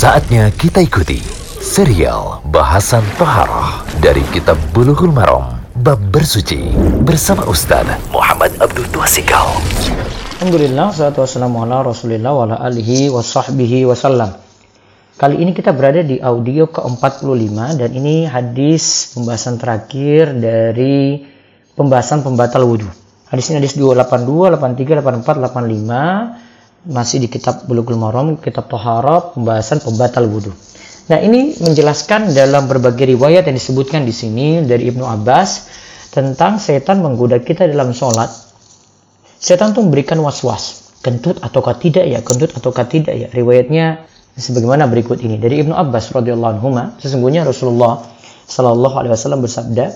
Saatnya kita ikuti serial bahasan Toharoh dari Kitab Bulughul Maram Bab Bersuci bersama Ustaz Muhammad Abdul Tuasikal. Alhamdulillah, salatu wassalamu ala rasulillah wa ala alihi wa sahbihi wasallam. Kali ini kita berada di audio ke-45 dan ini hadis pembahasan terakhir dari pembahasan pembatal wudhu. Hadis ini hadis 282, 83, 84, 85 masih di kitab Bulughul Maram, kitab Toharah, pembahasan pembatal wudhu. Nah, ini menjelaskan dalam berbagai riwayat yang disebutkan di sini dari Ibnu Abbas tentang setan menggoda kita dalam sholat. Setan tuh memberikan was-was, kentut ataukah tidak ya, kentut ataukah tidak ya. Riwayatnya sebagaimana berikut ini dari Ibnu Abbas radhiyallahu anhu, sesungguhnya Rasulullah sallallahu alaihi wasallam bersabda,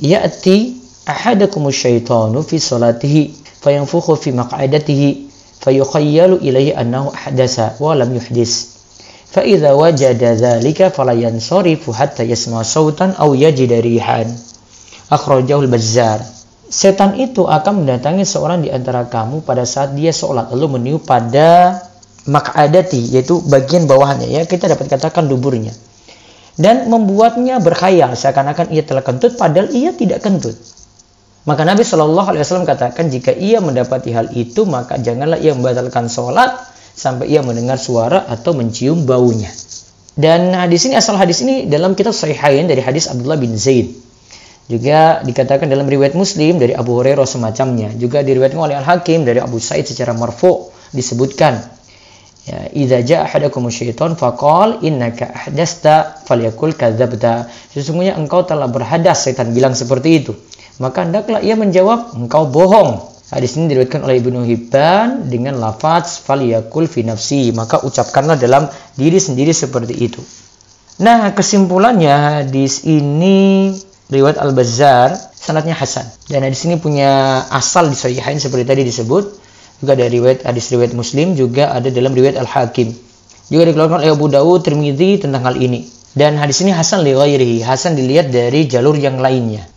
"Ya'ti ahadakumus syaitanu fi salatihi fayanfukhu fi maq'adatihi fayukhayyalu ilaihi annahu ahdasa wa lam yuhdis fa idza wajada dzalika fala yansarifu hatta yasma sautan aw yajida rihan akhrajahu al-bazzar setan itu akan mendatangi seorang di antara kamu pada saat dia sholat lalu meniup pada makadati yaitu bagian bawahnya ya. Kita dapat katakan duburnya. Dan membuatnya berkhayal seakan-akan ia telah kentut padahal ia tidak kentut maka Nabi Shallallahu Alaihi Wasallam katakan jika ia mendapati hal itu maka janganlah ia membatalkan sholat sampai ia mendengar suara atau mencium baunya. Dan hadis ini asal hadis ini dalam kitab Sahihain dari hadis Abdullah bin Zaid. Juga dikatakan dalam riwayat Muslim dari Abu Hurairah semacamnya. Juga diriwayatkan oleh Al Hakim dari Abu Said secara marfu disebutkan Ya, idza jaa ahadakum syaitan faqal innaka ahdasta falyakul. Sesungguhnya engkau telah berhadas, setan bilang seperti itu. Maka hendaklah ia menjawab, engkau bohong. Hadis ini diriwayatkan oleh Ibnu Hibban dengan lafaz falyakul fi nafsi. Maka ucapkanlah dalam diri sendiri seperti itu. Nah, kesimpulannya hadis ini riwayat Al-Bazzar sanadnya hasan. Dan hadis ini punya asal di sahihain seperti tadi disebut juga ada riwayat hadis riwayat Muslim juga ada dalam riwayat Al Hakim juga dikeluarkan oleh Abu Dawud Tirmidzi tentang hal ini dan hadis ini Hasan li Hasan dilihat dari jalur yang lainnya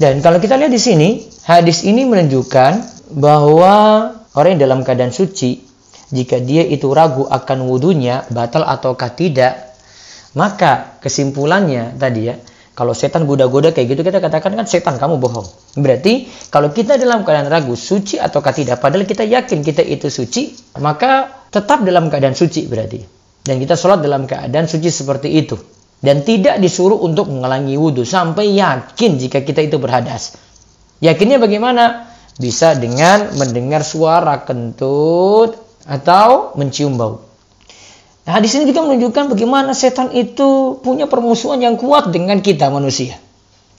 dan kalau kita lihat di sini hadis ini menunjukkan bahwa orang yang dalam keadaan suci jika dia itu ragu akan wudhunya batal ataukah tidak maka kesimpulannya tadi ya kalau setan goda-goda kayak gitu kita katakan kan setan kamu bohong. Berarti kalau kita dalam keadaan ragu suci ataukah tidak padahal kita yakin kita itu suci, maka tetap dalam keadaan suci berarti. Dan kita sholat dalam keadaan suci seperti itu. Dan tidak disuruh untuk mengalangi wudhu sampai yakin jika kita itu berhadas. Yakinnya bagaimana? Bisa dengan mendengar suara kentut atau mencium bau. Nah, hadis ini juga menunjukkan bagaimana setan itu punya permusuhan yang kuat dengan kita manusia.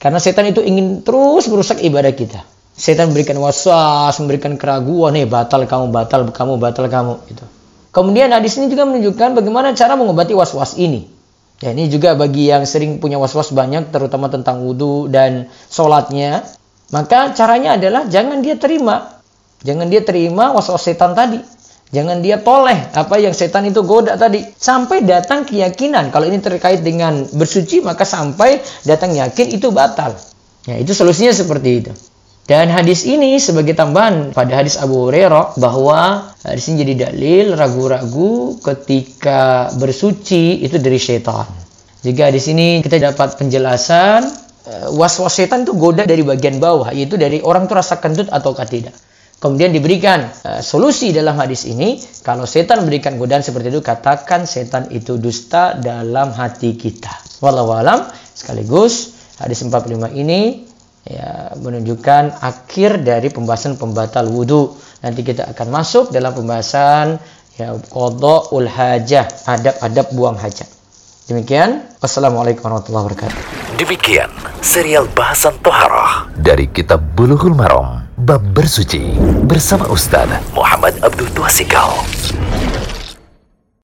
Karena setan itu ingin terus merusak ibadah kita. Setan memberikan waswas, memberikan keraguan, nih batal kamu, batal kamu, batal kamu. Gitu. Kemudian hadis ini juga menunjukkan bagaimana cara mengobati waswas ini. Ya, ini juga bagi yang sering punya waswas banyak, terutama tentang wudhu dan sholatnya. Maka caranya adalah jangan dia terima. Jangan dia terima waswas setan tadi. Jangan dia toleh apa yang setan itu goda tadi. Sampai datang keyakinan. Kalau ini terkait dengan bersuci maka sampai datang yakin itu batal. Ya, itu solusinya seperti itu. Dan hadis ini sebagai tambahan pada hadis Abu Hurairah bahwa hadis ini jadi dalil ragu-ragu ketika bersuci itu dari setan. Jika di sini kita dapat penjelasan was-was setan itu goda dari bagian bawah yaitu dari orang itu rasa kentut atau tidak. Kemudian diberikan uh, solusi dalam hadis ini, kalau setan memberikan godaan seperti itu, katakan setan itu dusta dalam hati kita. Wallahu alam, sekaligus hadis 45 ini ya menunjukkan akhir dari pembahasan pembatal wudhu. Nanti kita akan masuk dalam pembahasan ya ul hajah, adab-adab buang hajat. Demikian, wassalamualaikum warahmatullahi wabarakatuh. Demikian serial bahasan Toharah dari Kitab Bulughul Maram Bab Bersuci bersama Ustaz Muhammad Abdul Tuasikal.